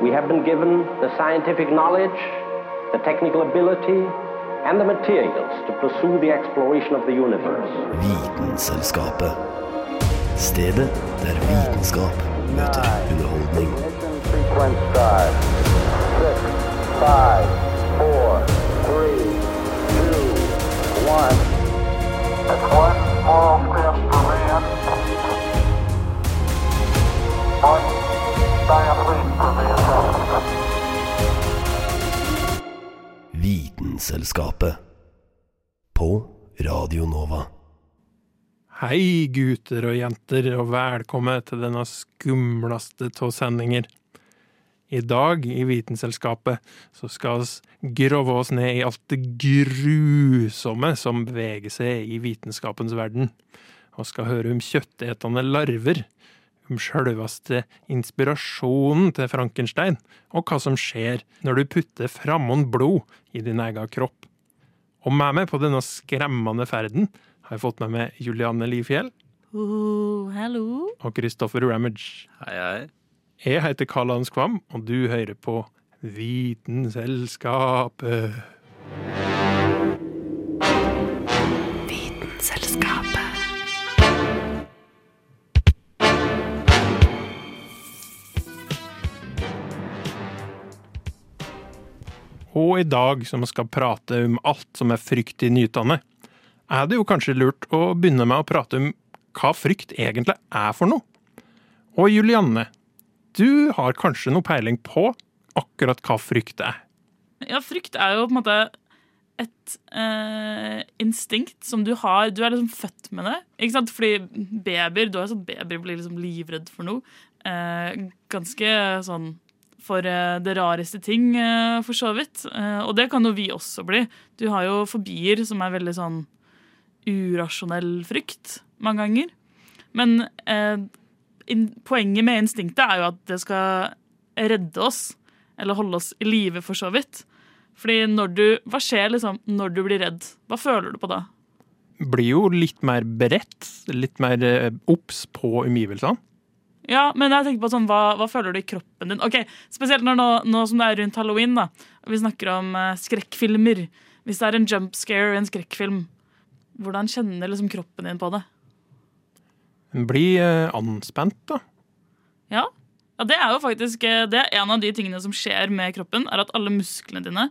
We have been given the scientific knowledge, the technical ability, and the materials to pursue the exploration of the universe. Vitenselskapet. Stedet der vitenskap møter underholdning. Ignition sequence start. Six, five, four, three, two, one. It's one Vitenselskapet. På Radio Nova. Hei, gutter og jenter, og velkommen til denne skumleste av sendinger. I dag i Vitenselskapet så skal vi grove oss ned i alt det grusomme som beveger seg i vitenskapens verden. Vi skal høre om kjøttetende larver, om sjølveste inspirasjonen til Frankenstein, og hva som skjer når du putter framom blod i din egen kropp. Og med meg på denne skremmende ferden har jeg fått med meg Julianne Lifjell Oh, hallo. og Christopher Ramage. Hei, hei. Jeg heter Karl Hans Kvam, og du hører på Vitenselskapet. Og i dag, som skal prate om alt som er frykt i nyutdannet, er det jo kanskje lurt å begynne med å prate om hva frykt egentlig er for noe. Og Julianne, du har kanskje noe peiling på akkurat hva frykt er? Ja, frykt er jo på en måte et eh, instinkt som du har. Du er liksom født med det. Ikke sant? Fordi babyer du har sånn babyer blir liksom livredd for noe. Eh, ganske sånn for eh, det rareste ting, eh, for så vidt. Eh, og det kan jo vi også bli. Du har jo fobier som er veldig sånn urasjonell frykt mange ganger. Men eh, poenget med instinktet er jo at det skal redde oss. Eller holde oss i live, for så vidt. Fordi når du, Hva skjer liksom når du blir redd? Hva føler du på da? Blir jo litt mer beredt, litt mer obs på omgivelsene. Ja, men jeg tenker på sånn, hva, hva føler du i kroppen din? Ok, Spesielt når nå, nå som det er rundt halloween. da. Vi snakker om eh, skrekkfilmer. Hvis det er en jump scare i en skrekkfilm, hvordan kjenner liksom kroppen din på det? Blir eh, anspent, da. Ja, ja det er jo faktisk eh, det er en av de tingene som skjer med kroppen, er at alle musklene dine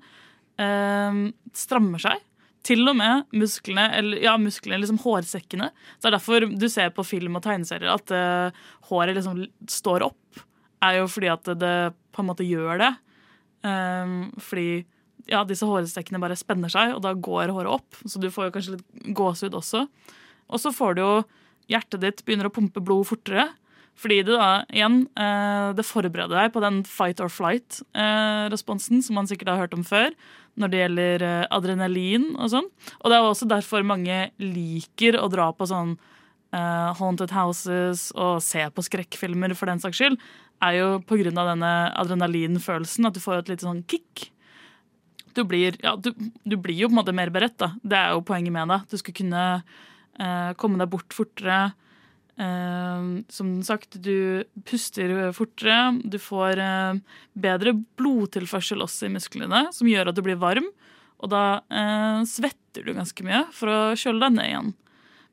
eh, strammer seg. Til og med musklene, eller ja, musklene, liksom hårsekkene. Så det er derfor du ser på film og tegneserier at uh, håret liksom står opp. Er jo fordi at det på en måte gjør det. Um, fordi ja, disse hårsekkene bare spenner seg, og da går håret opp. Så du får jo kanskje litt gåsehud også. Og så får du jo hjertet ditt begynner å pumpe blod fortere. Fordi det da, igjen, eh, det forbereder deg på den fight or flight-responsen som man sikkert har hørt om før, når det gjelder eh, adrenalin og sånn. Og det er også derfor mange liker å dra på sånn eh, haunted houses og se på skrekkfilmer for den saks skyld, er jo på grunn av denne adrenalinfølelsen, at du får et lite sånn kick. Du blir, ja, du, du blir jo på en måte mer beredt, da. Det er jo poenget med det. Du skal kunne eh, komme deg bort fortere. Eh, som sagt, du puster fortere. Du får eh, bedre blodtilførsel også i musklene, som gjør at du blir varm. Og da eh, svetter du ganske mye for å kjøle deg ned igjen.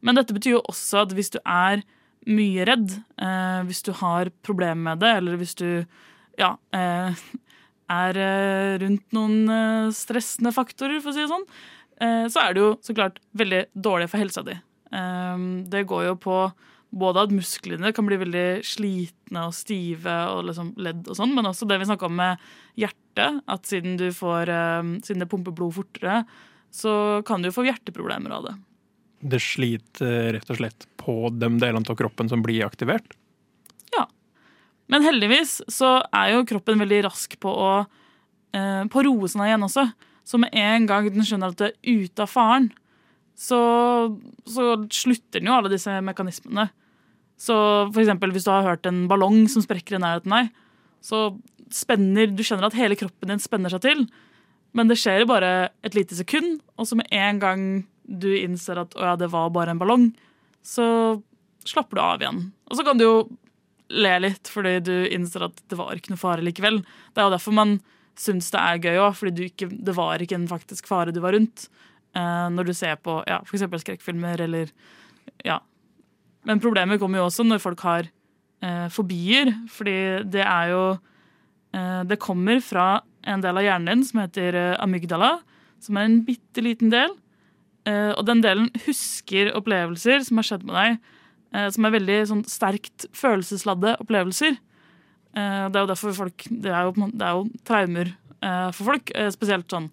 Men dette betyr jo også at hvis du er mye redd, eh, hvis du har problemer med det, eller hvis du ja, er rundt noen stressende faktorer, for å si det sånn, så er det jo så klart veldig dårlig for helsa di. Eh, Det går jo på både at musklene kan bli veldig slitne og stive og liksom ledd og sånn, men også det vi snakka om med hjertet, at siden du får eh, Siden det pumper blod fortere, så kan du få hjerteproblemer av det. Det sliter eh, rett og slett på de delene av kroppen som blir aktivert. Ja. Men heldigvis så er jo kroppen veldig rask på å, eh, på roe seg igjen også. Så med en gang den skjønner at det er ute av faren, så, så slutter den jo alle disse mekanismene. Så for eksempel hvis du har hørt en ballong som sprekker i nærheten av deg, så spenner Du kjenner at hele kroppen din spenner seg til, men det skjer i bare et lite sekund, og så med en gang du innser at å ja, det var bare en ballong, så slapper du av igjen. Og så kan du jo le litt fordi du innser at det var ikke noe fare likevel. Det er jo derfor man syns det er gøy òg, fordi ikke, det var ikke en faktisk fare du var rundt. Eh, når du ser på ja, f.eks. skrekkfilmer eller ja. Men problemet kommer jo også når folk har eh, fobier, fordi det er jo eh, Det kommer fra en del av hjernen din som heter eh, amygdala, som er en bitte liten del. Eh, og den delen husker opplevelser som har skjedd med deg, eh, som er veldig sånn, sterkt følelsesladde opplevelser. Eh, det er jo derfor folk Det er jo, det er jo traumer for folk, spesielt sånn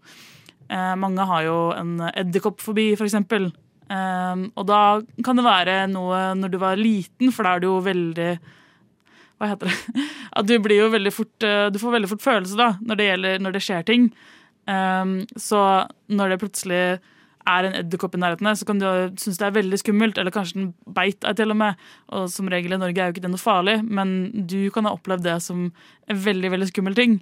Mange har jo en edderkoppfobi. Eh, og da kan det være noe når du var liten, for da er du jo veldig Hva heter det? At du blir jo veldig fort eh, Du får veldig fort følelse da, når det, gjelder, når det skjer ting. Eh, så når det plutselig er en edderkopp i nærheten, så kan du synes det er veldig skummelt, eller kanskje den beit deg til og med. Og som regel i Norge er jo ikke det noe farlig, men du kan ha opplevd det som en veldig, veldig skummel ting.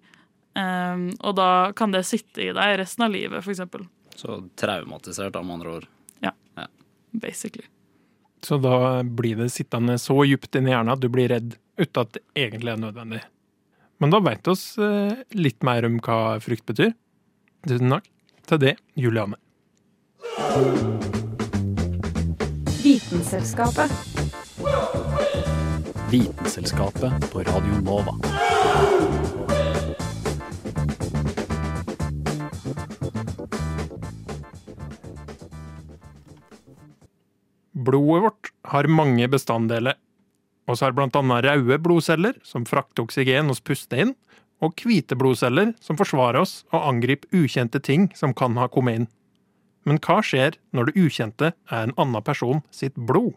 Um, og da kan det sitte i deg resten av livet, eksempel. Så traumatisert, da, med andre ord. Basically. Så da blir det sittende så djupt inn i hjernen at du blir redd uten at det egentlig er nødvendig. Men da veit oss eh, litt mer om hva frykt betyr. Tusen takk til det, Juliane. Vitenselskapet. Vitenselskapet på Radio Nova. Blodet vårt har mange bestanddeler. Og så har bl.a. røde blodceller, som frakter oksygen og puster inn, og hvite blodceller, som forsvarer oss og angriper ukjente ting som kan ha kommet inn. Men hva skjer når det ukjente er en annen person sitt blod?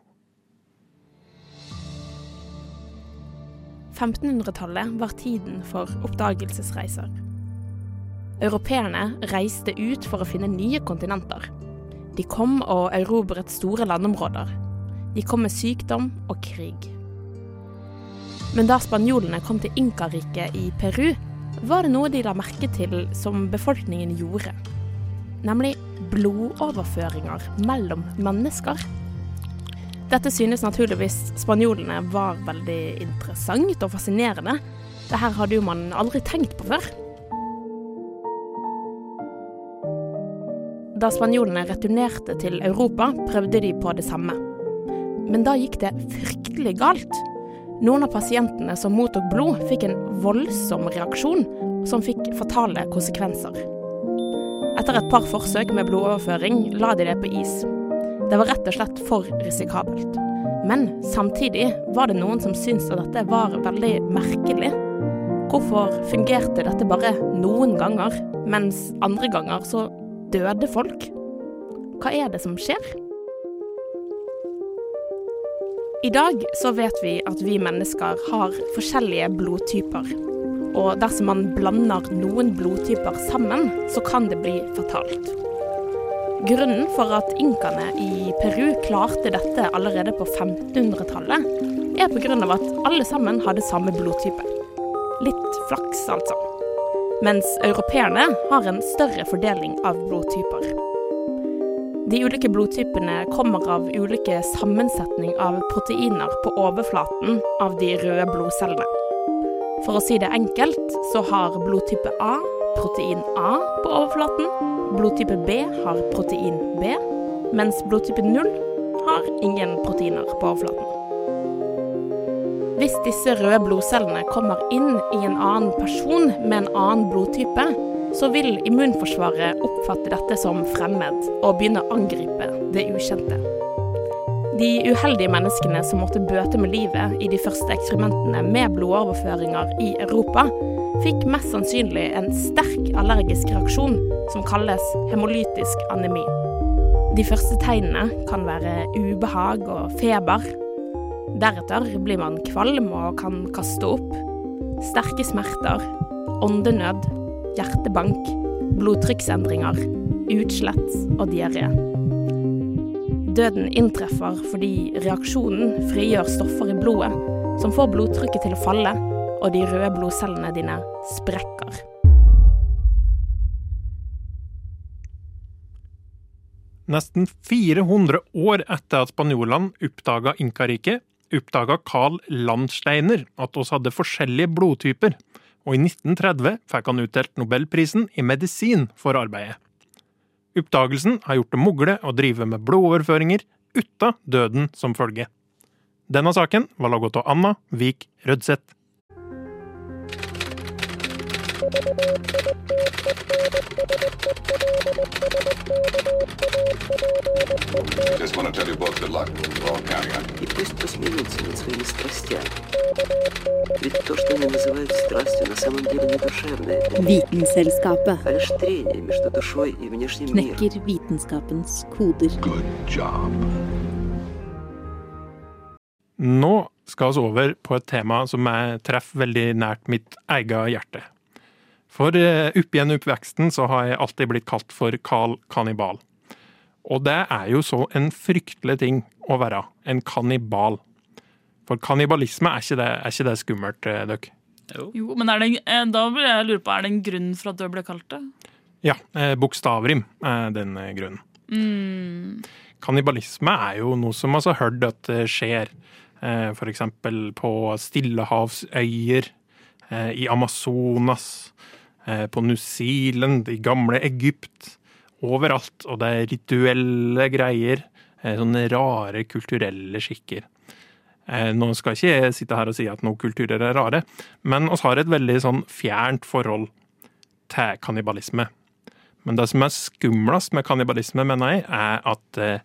1500-tallet var tiden for oppdagelsesreiser. Europeerne reiste ut for å finne nye kontinenter. De kom og erobret store landområder. De kom med sykdom og krig. Men da spanjolene kom til Inkariket i Peru, var det noe de la merke til som befolkningen gjorde. Nemlig blodoverføringer mellom mennesker. Dette synes naturligvis spanjolene var veldig interessant og fascinerende. Det her hadde jo man aldri tenkt på før. Da spanjolene returnerte til Europa, prøvde de på det samme. Men da gikk det fryktelig galt. Noen av pasientene som mottok blod, fikk en voldsom reaksjon som fikk fatale konsekvenser. Etter et par forsøk med blodoverføring la de det på is. Det var rett og slett for risikabelt. Men samtidig var det noen som syntes at dette var veldig merkelig. Hvorfor fungerte dette bare noen ganger, mens andre ganger så døde folk? Hva er det som skjer? I dag så vet vi at vi mennesker har forskjellige blodtyper. Og dersom man blander noen blodtyper sammen, så kan det bli fatalt. Grunnen for at inkaene i Peru klarte dette allerede på 1500-tallet, er pga. at alle sammen hadde samme blodtype. Litt flaks, altså. Mens europeerne har en større fordeling av blodtyper. De ulike blodtypene kommer av ulike sammensetning av proteiner på overflaten av de røde blodcellene. For å si det enkelt, så har blodtype A protein A på overflaten, blodtype B har protein B, mens blodtype 0 har ingen proteiner på overflaten. Hvis disse røde blodcellene kommer inn i en annen person med en annen blodtype, så vil immunforsvaret oppfatte dette som fremmed og begynne å angripe det ukjente. De uheldige menneskene som måtte bøte med livet i de første eksperimentene med blodoverføringer i Europa, fikk mest sannsynlig en sterk allergisk reaksjon som kalles hemolytisk anemi. De første tegnene kan være ubehag og feber. Deretter blir man kvalm og kan kaste opp. Sterke smerter, åndenød, hjertebank, blodtrykksendringer, utslett og diaré. Døden inntreffer fordi reaksjonen frigjør stoffer i blodet som får blodtrykket til å falle, og de røde blodcellene dine sprekker. Nesten 400 år etter at spanjolene oppdaga Inkariket, oppdaga Carl Landsteiner at oss hadde forskjellige blodtyper, og i 1930 fikk han utdelt Nobelprisen i medisin for arbeidet. Oppdagelsen har gjort det mulig å drive med blodoverføringer uten døden som følge. Denne saken var laget av Anna Vik Rødseth. Just want to tell you both good luck. We're all counting on you. И пусть посмеются над своими страстями. Ведь то, что они называют страстью, на самом деле не душевное. Это Vitenselskapet а лишь трение между душой и внешним миром. knekker vitenskapens koder. Good job. Nå skal vi over på et tema som jeg treffer veldig nært mitt eget hjerte. For eh, opp igjen oppveksten så har jeg alltid blitt kalt for Carl Kannibal. Og det er jo så en fryktelig ting å være en kannibal. For kannibalisme, er ikke det, er ikke det skummelt, eh, dere? Jo, men er det, eh, da vil jeg lure på, er det en grunn for at du ble kalt det? Ja, bokstavrim er den grunnen. Mm. Kannibalisme er jo noe som altså har hørt at det skjer. F.eks. På stillehavsøyer, eh, i Amazonas, på New Zealand, i gamle Egypt. Overalt. Og det er rituelle greier. eh, Sånne rare kulturelle skikker. Eh, Nå skal ikke jeg sitte her og si at noen kulturer er rare, men oss har et veldig sånn fjernt forhold til kannibalisme. Men det som er skumlest med kannibalisme, mener jeg, er at eh,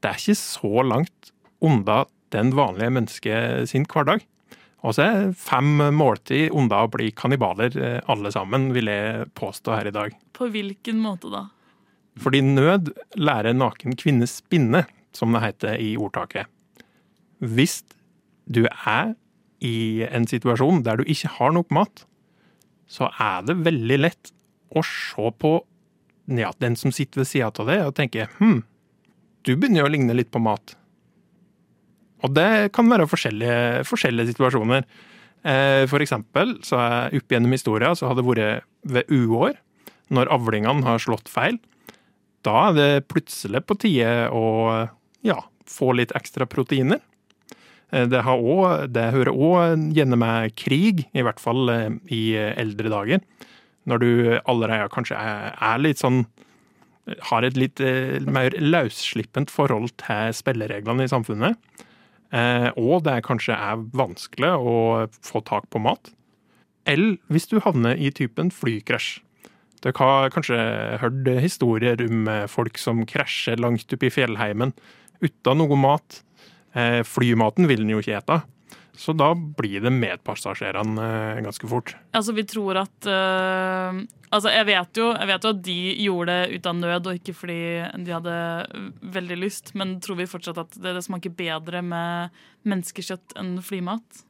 det er ikke så langt unna den vanlige mennesket sin hverdag. Og så er fem måltid unna å bli kannibaler, eh, alle sammen, vil jeg påstå her i dag. På hvilken måte da? Fordi nød lærer naken kvinne spinne, som det heter i ordtaket. Hvis du er i en situasjon der du ikke har nok mat, så er det veldig lett å se på ja, den som sitter ved sida av deg, og tenke hm, du begynner å ligne litt på mat. Og det kan være forskjellige, forskjellige situasjoner. Eh, For eksempel så er opp gjennom historia så har det vært ved uår, når avlingene har slått feil. Da er det plutselig på tide å ja, få litt ekstra proteiner. Eh, Det, også, det hører òg gjerne med krig, i hvert fall eh, i eldre dager. Når du allerede kanskje er, litt sånn Har et litt mer løsslippent forhold til spillereglene i samfunnet. Eh, og det kanskje er vanskelig å få tak på mat. Eller hvis du havner i typen flykrasj. Dere har kanskje hørt historier om eh, folk som krasjer langt oppe i fjellheimen uten noe mat. Eh, Flymaten vil en jo ikke ete, så da blir det medpassasjerene eh, ganske fort. Altså, vi tror at øh, Altså, jeg vet, jo, jeg vet jo at de gjorde det ut av nød, og ikke fordi de hadde veldig lyst, men tror vi fortsatt at det, det smaker bedre med menneskekjøtt enn flymat?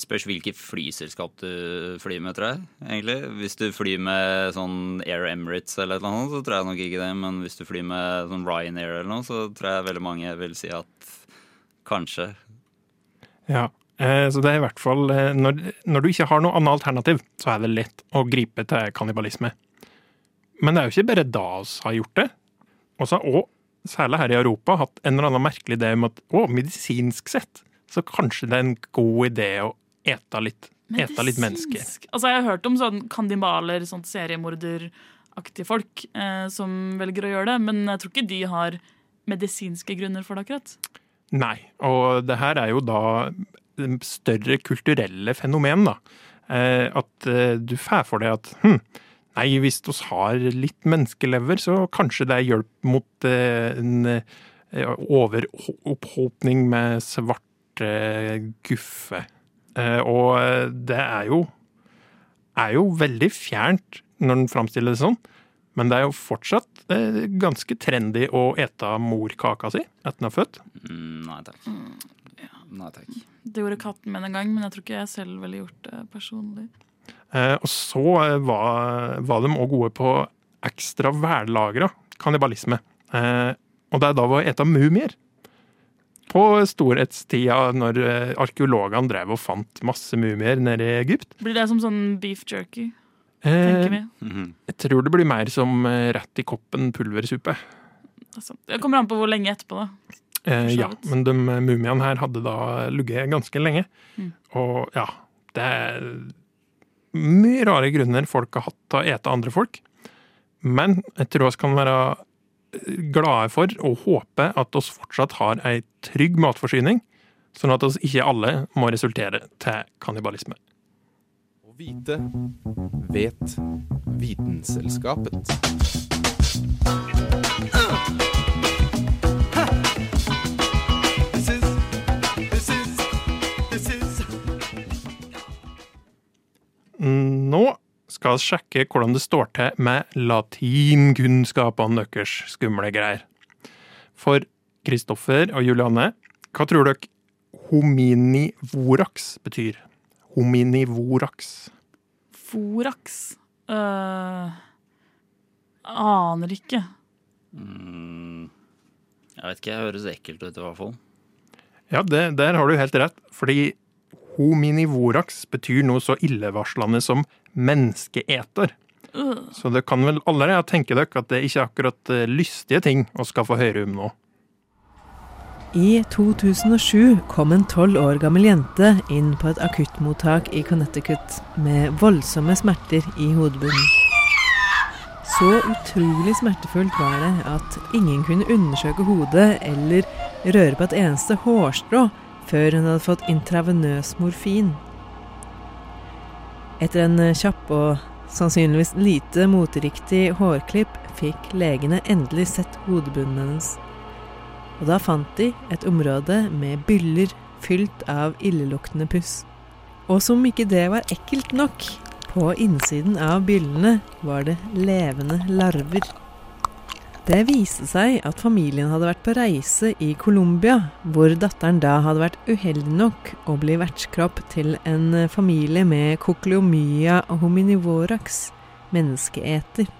Spørs hvilket flyselskap du flyr med, tror jeg. egentlig. Hvis du flyr med sånn Air Emirates eller noe sånt, så tror jeg nok ikke det. Men hvis du flyr med sånn Ryanair eller noe, så tror jeg veldig mange vil si at kanskje. Ja, eh, så det er i hvert fall eh, når, når du ikke har noe annet alternativ, så er det lett å gripe til kannibalisme. Men det er jo ikke bare da vi har gjort det. Vi har òg, særlig her i Europa, hatt en eller annen merkelig idé om at å, medisinsk sett, så kanskje det er en god idé å ete litt, ete litt mennesker. Altså, jeg har hørt om sånn kannibaler, sånn seriemorderaktige folk eh, som velger å gjøre det, men jeg tror ikke de har medisinske grunner for det, akkurat. Nei, og det her er jo da større kulturelle fenomen, da. Eh, At eh, du får for deg at hm, nei, hvis vi har litt menneskelever, så kanskje det er hjelp mot eh, en overopphopning med svarte guffe. Og det er jo, er jo veldig fjernt når den framstiller det sånn. Men det er jo fortsatt eh, ganske trendy å ete morkaka si etter den er født. Mm, nei takk. Nei takk. Det gjorde katten min en gang, men jeg tror ikke jeg selv ville gjort det personlig. Eh, og så eh, var, var de òg gode på ekstra vellagra kannibalisme. Eh, og det er da å ete mumier. På storhetstida, når eh, arkeologene drev og fant masse mumier nede i Egypt. Blir det som sånn beef jerky, tenker vi? jeg tror det blir mer som eh, rett i koppen pulversuppe. Altså, det kommer an på hvor lenge etterpå, da. Eh, ja, men de mumiene her hadde da ligget ganske lenge. Mm. Og ja, det er mye rare grunner folk har hatt til å ete andre folk. Men jeg tror vi kan være glade for og håpe at oss fortsatt har ei trygg matforsyning, sånn at oss ikke alle må resultere til kannibalisme. Vite vet Vitenselskapet. Nå skal vi sjekke hvordan det står til med latinkunnskapene deres, skumle greier. For Kristoffer og Juliane, hva tror dere hominivorax betyr? Hominivorax. Forax uh, Aner ikke. Mm, jeg vet ikke, jeg høres ekkelt ut i hvert fall. Ja, det, der har du helt rett, fordi hominivorax betyr noe så illevarslende som menneskeeter. Uh. Så det kan vel allerede tenke dere at det ikke er akkurat eh, lystige ting å skal få høre om nå. I 2007 kom en tolv år gammel jente inn på et akuttmottak i Connecticut med voldsomme smerter i hodebunnen. Så utrolig smertefullt var det at ingen kunne undersøke hodet eller røre på et eneste hårstrå før hun hadde fått intravenøs morfin. Etter en kjapp og sannsynligvis lite moteriktig hårklipp fikk legene endelig sett hodebunnen hennes. Og da fant de et område med byller fylt av illeluktende puss. Og som ikke det var ekkelt nok, på innsiden av byllene var det levende larver. Det viste seg at familien hadde vært på reise i Colombia, hvor datteren da hadde vært uheldig nok å bli vertskropp til en familie med cochleomya hominivorax, menneskeeter.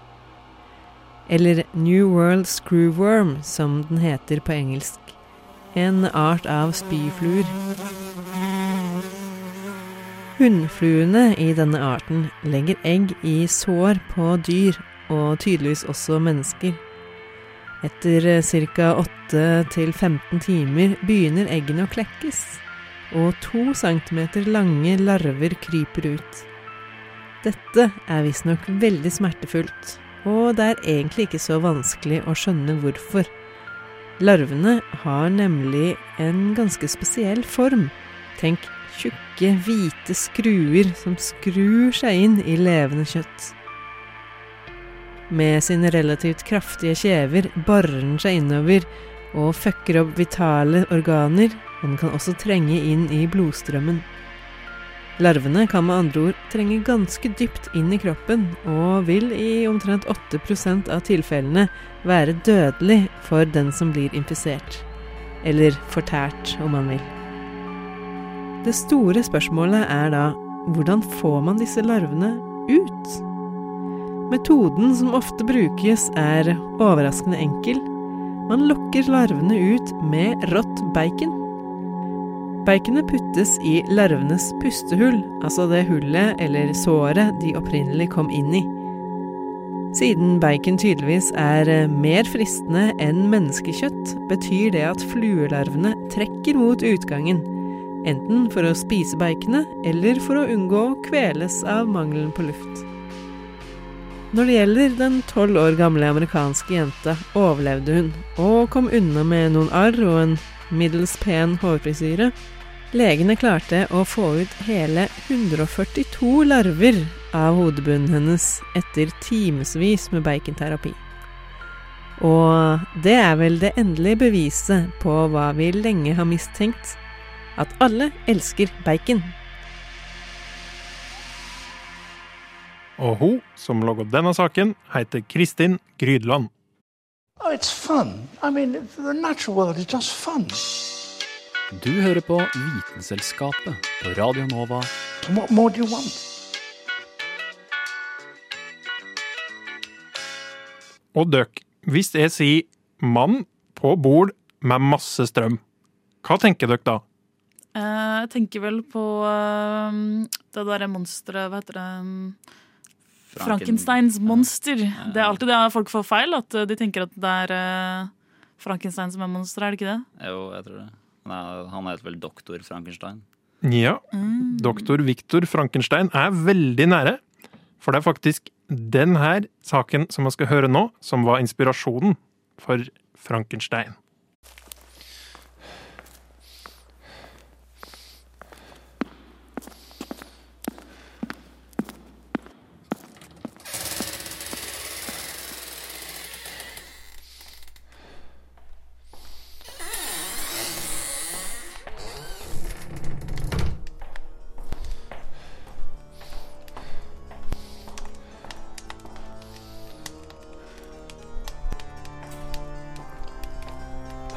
Eller New World Screwworm, som den heter på engelsk. En art av spyfluer. Hunnfluene i denne arten legger egg i sår på dyr, og tydeligvis også mennesker. Etter ca. 8-15 timer begynner eggene å klekkes, og to centimeter lange larver kryper ut. Dette er visstnok veldig smertefullt, og det er egentlig ikke så vanskelig å skjønne hvorfor. Larvene har nemlig en ganske spesiell form. Tenk tjukke, hvite skruer som skrur seg inn i levende kjøtt. Med sine relativt kraftige kjever barer den seg innover og fucker opp vitale organer, og den kan også trenge inn i blodstrømmen. Larvene kan med andre ord trenge ganske dypt inn i kroppen, og vil i omtrent 8% av tilfellene være dødelig for den som blir infisert. Eller fortært, om man vil. Det store spørsmålet er da hvordan får man disse larvene ut? Metoden som ofte brukes er overraskende enkel. Man lokker larvene ut med rått bacon. Baconet puttes i larvenes pustehull, altså det hullet eller såret de opprinnelig kom inn i. Siden bacon tydeligvis er mer fristende enn menneskekjøtt, betyr det at fluelarvene trekker mot utgangen, enten for å spise baconet eller for å unngå å kveles av mangelen på luft. Når det gjelder den tolv år gamle amerikanske jenta, overlevde hun, og kom unna med noen arr og en middels pen hårfrisyre. Legene klarte å få ut hele 142 larver av hodebunnen hennes etter timevis med baconterapi. Og det er vel det endelige beviset på hva vi lenge har mistenkt, at alle elsker bacon. Og hun som laga denne saken, heter Kristin Grydland. Oh, it's fun. I mean, the natural world is just fun. Du hører på Vitenselskapet på Radio Nova. What more do you want? Og døk, hvis jeg sier mann på bord med masse strøm, hva tenker dere da? Eh, Jeg tenker vel på eh, det derre monsteret Hva heter det? Franken- Frankensteins monster. Det er alltid det folk får feil, at eh, de tenker at det er uh, Frankenstein som er monster, er det ikke det? Jo, jeg tror det. Nei, han heter vel Doktor Frankenstein. Ja. Doktor Viktor Frankenstein er veldig nære. For det er faktisk den her saken som man skal høre nå, som var inspirasjonen for Frankenstein.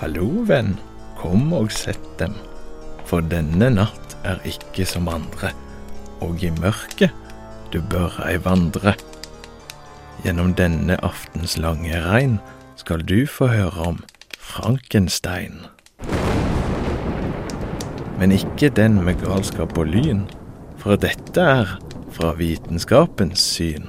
Hallo, venn, kom og sett dem. For denne natt er ikke som andre, og i mørket du bør ei vandre. Gjennom denne aftens lange regn skal du få høre om Frankenstein. Men ikke den med galskap og lyn, for dette er fra vitenskapens syn.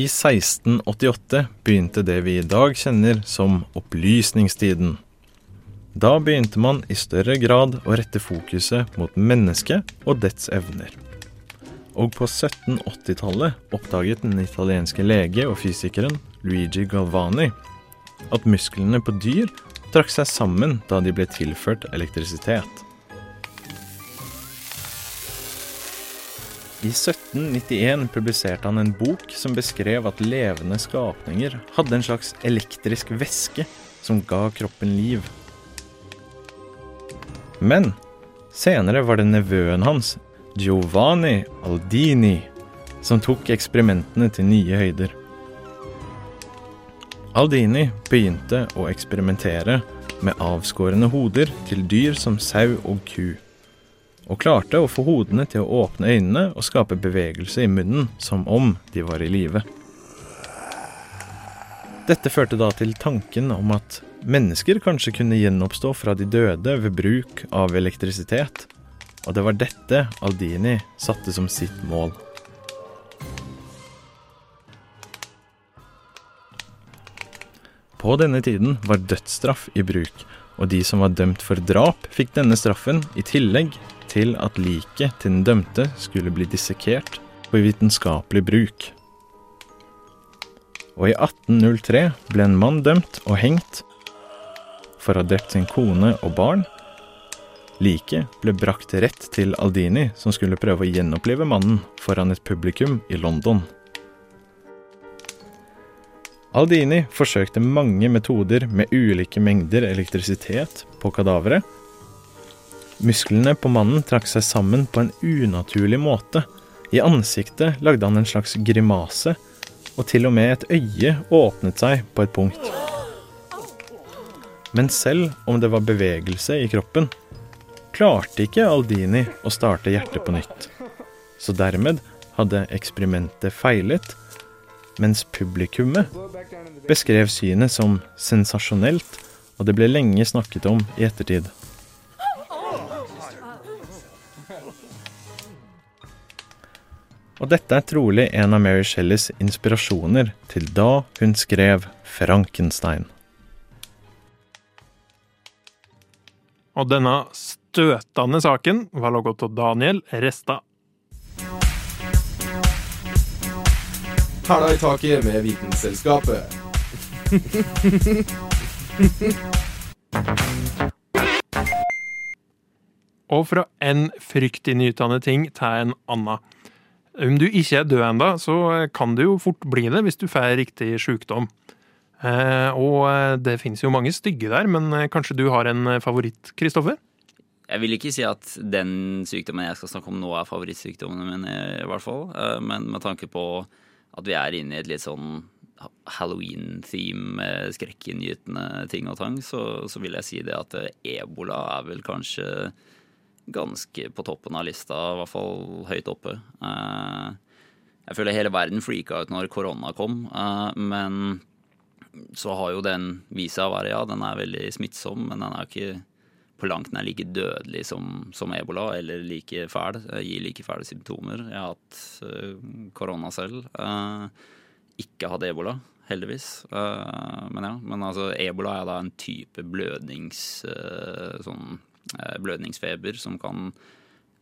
I 1688 begynte det vi i dag kjenner som opplysningstiden. Da begynte man i større grad å rette fokuset mot mennesket og dets evner. Og på 1780-tallet oppdaget den italienske lege og fysikeren Luigi Galvani at musklene på dyr trakk seg sammen da de ble tilført elektrisitet. I 1791 publiserte han en bok som beskrev at levende skapninger hadde en slags elektrisk væske som ga kroppen liv. Men senere var det nevøen hans, Giovanni Aldini, som tok eksperimentene til nye høyder. Aldini begynte å eksperimentere med avskårne hoder til dyr som sau og ku og klarte å få hodene til å åpne øynene og skape bevegelse i munnen som om de var i live. Dette førte da til tanken om at mennesker kanskje kunne gjenoppstå fra de døde ved bruk av elektrisitet, og det var dette Aldini satte som sitt mål. På denne tiden var dødsstraff i bruk, og de som var dømt for drap, fikk denne straffen i tillegg til at liket til den dømte skulle bli dissekert for vitenskapelig bruk. Og i 1803 ble en mann dømt og hengt for å ha drept sin kone og barn. Liket ble brakt rett til Aldini, som skulle prøve å gjenopplive mannen foran et publikum i London. Aldini forsøkte mange metoder med ulike mengder elektrisitet på kadaveret, Musklene på mannen trakk seg sammen på en unaturlig måte. I ansiktet lagde han en slags grimase, og til og med et øye åpnet seg på et punkt. Men selv om det var bevegelse i kroppen, klarte ikke Aldini å starte hjertet på nytt. Så dermed hadde eksperimentet feilet, mens publikummet beskrev synet som sensasjonelt, og det ble lenge snakket om i ettertid. Og dette er trolig en av Mary Shelleys inspirasjoner til da hun skrev Frankenstein. Og denne støtende saken var logget av Daniel Resta. Hæla i taket med Vitenselskapet. Og fra en fryktinngytende ting til en annen. Om du ikke er død ennå, så kan det jo fort bli det hvis du får riktig sykdom. Eh, og eh, det finnes jo mange stygge der, men eh, kanskje du har en favoritt, Kristoffer? Jeg vil ikke si at den sykdommen jeg skal snakke om nå, er favorittsykdommen min, i hvert fall. Men med tanke på at vi er inne i et litt sånn halloween-theme skrekkinngytende ting og tang, så, så, vil jeg si det at ebola er vel kanskje ganske på toppen av lista, i hvert fall høyt oppe. Eh, jeg føler hele verden freaka ut når korona kom, eh, men så har jo den vist seg å være ja, den er veldig smittsom, men den er ikke på langt nær like dødelig som, som ebola, eller like fæl. eh, Gir like fæle symptomer. Jeg har hatt korona selv. ikke hatt ebola, heldigvis. Men ja, men altså ebola er da en type blødnings... sånn blødningsfeber som kan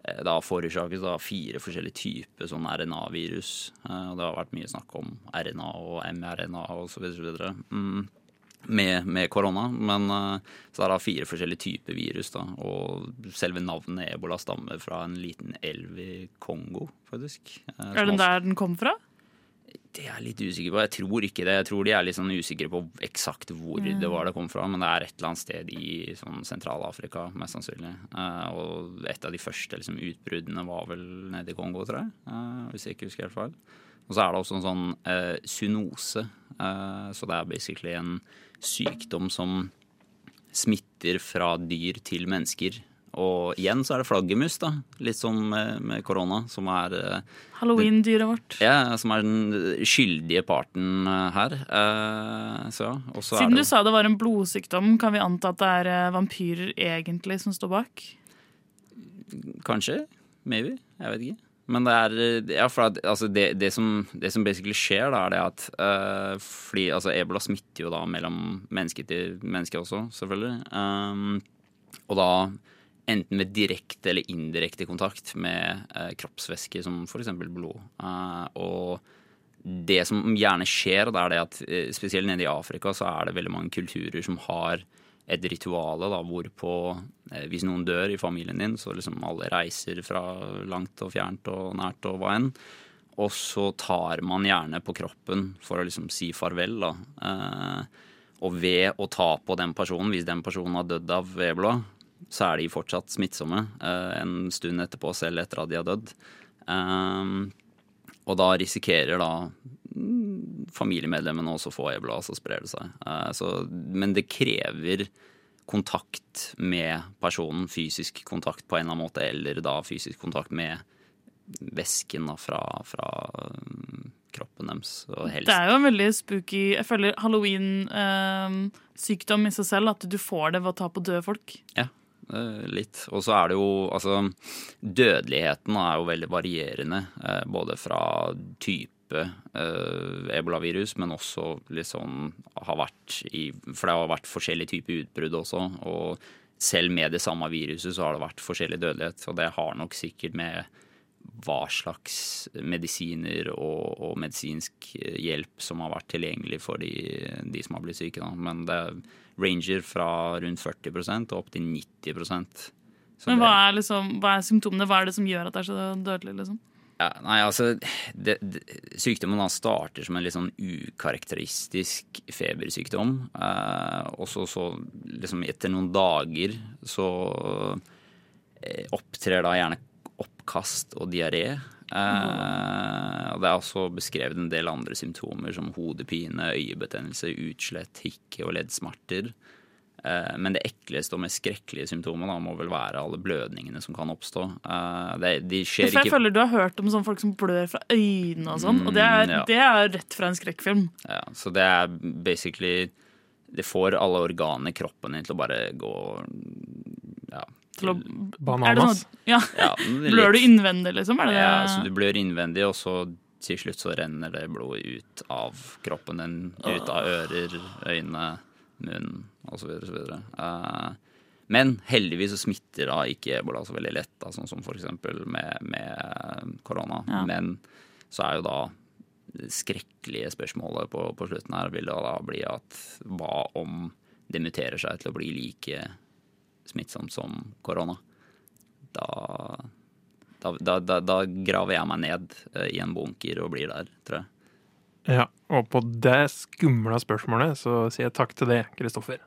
eh, da forårsakes av fire forskjellige typer sånn RNA-virus. Eh, det har vært mye snakk om RNA og mRNA videre. Mm med, med korona. Men eh, så er det fire forskjellige typer virus, da. Og selve navnet ebola stammer fra en liten elv i Kongo, faktisk. Eh, Er det der den kom fra? Det er jeg litt usikker på. Jeg tror ikke det. Jeg tror de er litt sånn usikre på eksakt hvor Mm. det var det kom fra. Men det er et eller annet sted i sånn Sentral-Afrika, mest sannsynlig. Eh, og et av de første liksom, utbruddene var vel nede i Kongo, tror jeg. eh, hvis jeg ikke husker helt feil. Og så er det også en sånn eh, synose, Eh, så det er basically en sykdom som smitter fra dyr til mennesker. Og igjen så er det flaggermus, da. Litt som med, korona, som er eh, Halloween-dyret vårt. ja, som er den skyldige parten eh, her. Eh, så ja. Og så er Siden det du sa det var en blodsykdom, kan vi anta at det er vampyrer egentlig som står bak? kanskje, maybe, jeg vet ikke. Men det er Ja, for at, altså det, det, som, det som basically skjer, da, er det at uh, Fordi altså ebola smitter jo da mellom menneske til menneske også, selvfølgelig. Um, og da enten ved direkte eller indirekte kontakt med eh, kroppsvæske, som f.eks. blod. Eh, og det som gjerne skjer, det er det at eh, spesielt nede i Afrika så er det veldig mange kulturer som har et rituale da, hvorpå eh, hvis noen dør i familien din, så liksom alle reiser fra langt og fjernt og nært og hva enn. Og så tar man gjerne på kroppen for å liksom si farvel, da. Eh, og ved å ta på den personen, hvis den personen har dødd av ebola, så er de fortsatt smittsomme eh, en stund etterpå, selv etter at de har dødd. Eh, og da risikerer da mm, familiemedlemmene også å få ebola, så sprer det seg. Eh, så, men det krever kontakt med personen, fysisk kontakt på en eller annen måte, eller da fysisk kontakt med væsken da, fra, fra mm, kroppen deres. Det er jo en veldig spooky Jeg føler halloween-sykdom i seg selv, at du får det ved å ta på døde folk. Ja, eh, litt. Og så er det jo altså Dødeligheten er jo veldig varierende, eh, både fra type eh, ebolavirus, men også liksom har vært i For det har vært forskjellige typer utbrudd også. Og selv med det samme viruset så har det vært forskjellig dødelighet. Og det har nok sikkert med hva slags medisiner og, og medisinsk hjelp som har vært tilgjengelig for de, de som har blitt syke. Da. Men det ranger fra rundt 40 og opp til 90 Så Men hva er, liksom, hva er symptomene? Hva er det som gjør at det er så dødelig? liksom? Ja, nei, altså det, det, Sykdommen starter som en litt sånn ukarakteristisk febersykdom. Eh, og så, så liksom etter noen dager så eh, opptrer da gjerne oppkast og diaré. Eh, og det er også beskrevet en del andre symptomer som hodepine, øyebetennelse, utslett, hikke og leddsmerter. Eh, Men det ekleste og mest skrekkelige symptomet da, må vel være alle blødningene som kan oppstå. Eh, Det, de skjer For jeg ikke føler du har hørt om sånne folk som blør fra øynene og sånn, og det er, Mm, ja. det er rett fra en skrekkfilm. Ja, så det er basically Det får alle organene i kroppen din til å bare gå ja, Til å, Bananas. Sånn, ja. Ja, Blør du innvendig, liksom? Er det Ja, så du blør innvendig, og så til slutt så renner det blodet ut av kroppen din. Ut av ører, øyne, munn osv. osv. Uh, men heldigvis så smitter da ikke ebola så veldig lett, da, sånn som f.eks. Med, med korona. Ja. Men så er jo da det skrekkelige spørsmålet på, på slutten her vil da bli at hva om det muterer seg til å bli like smittsomt som korona? Da da, da, da, da graver jeg meg ned eh, i en bunker og blir der, tror jeg. Ja, og på det skumle spørsmålet så sier jeg takk til det, Kristoffer.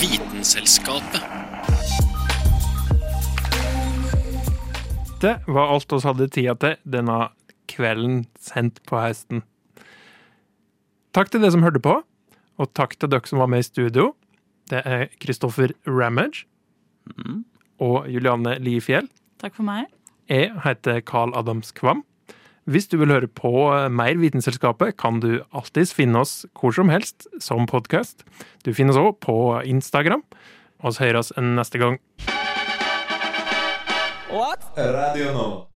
Vitenselskapet. Det var alt oss hadde tida til denne kvelden sendt på høsten. Takk til dere som hørte på, og takk til dere som var med i studio. Det er Kristoffer Ramage mm. og Julianne Liefjell. Takk for meg. Jeg heter Carl Adams Kvam. Hvis du vil høre på eh, mer Vitenselskapet, kan du alltids finne oss hvor som helst som podkast. Du finner oss òg på Instagram. Vi høres neste gang. What? Radio nå.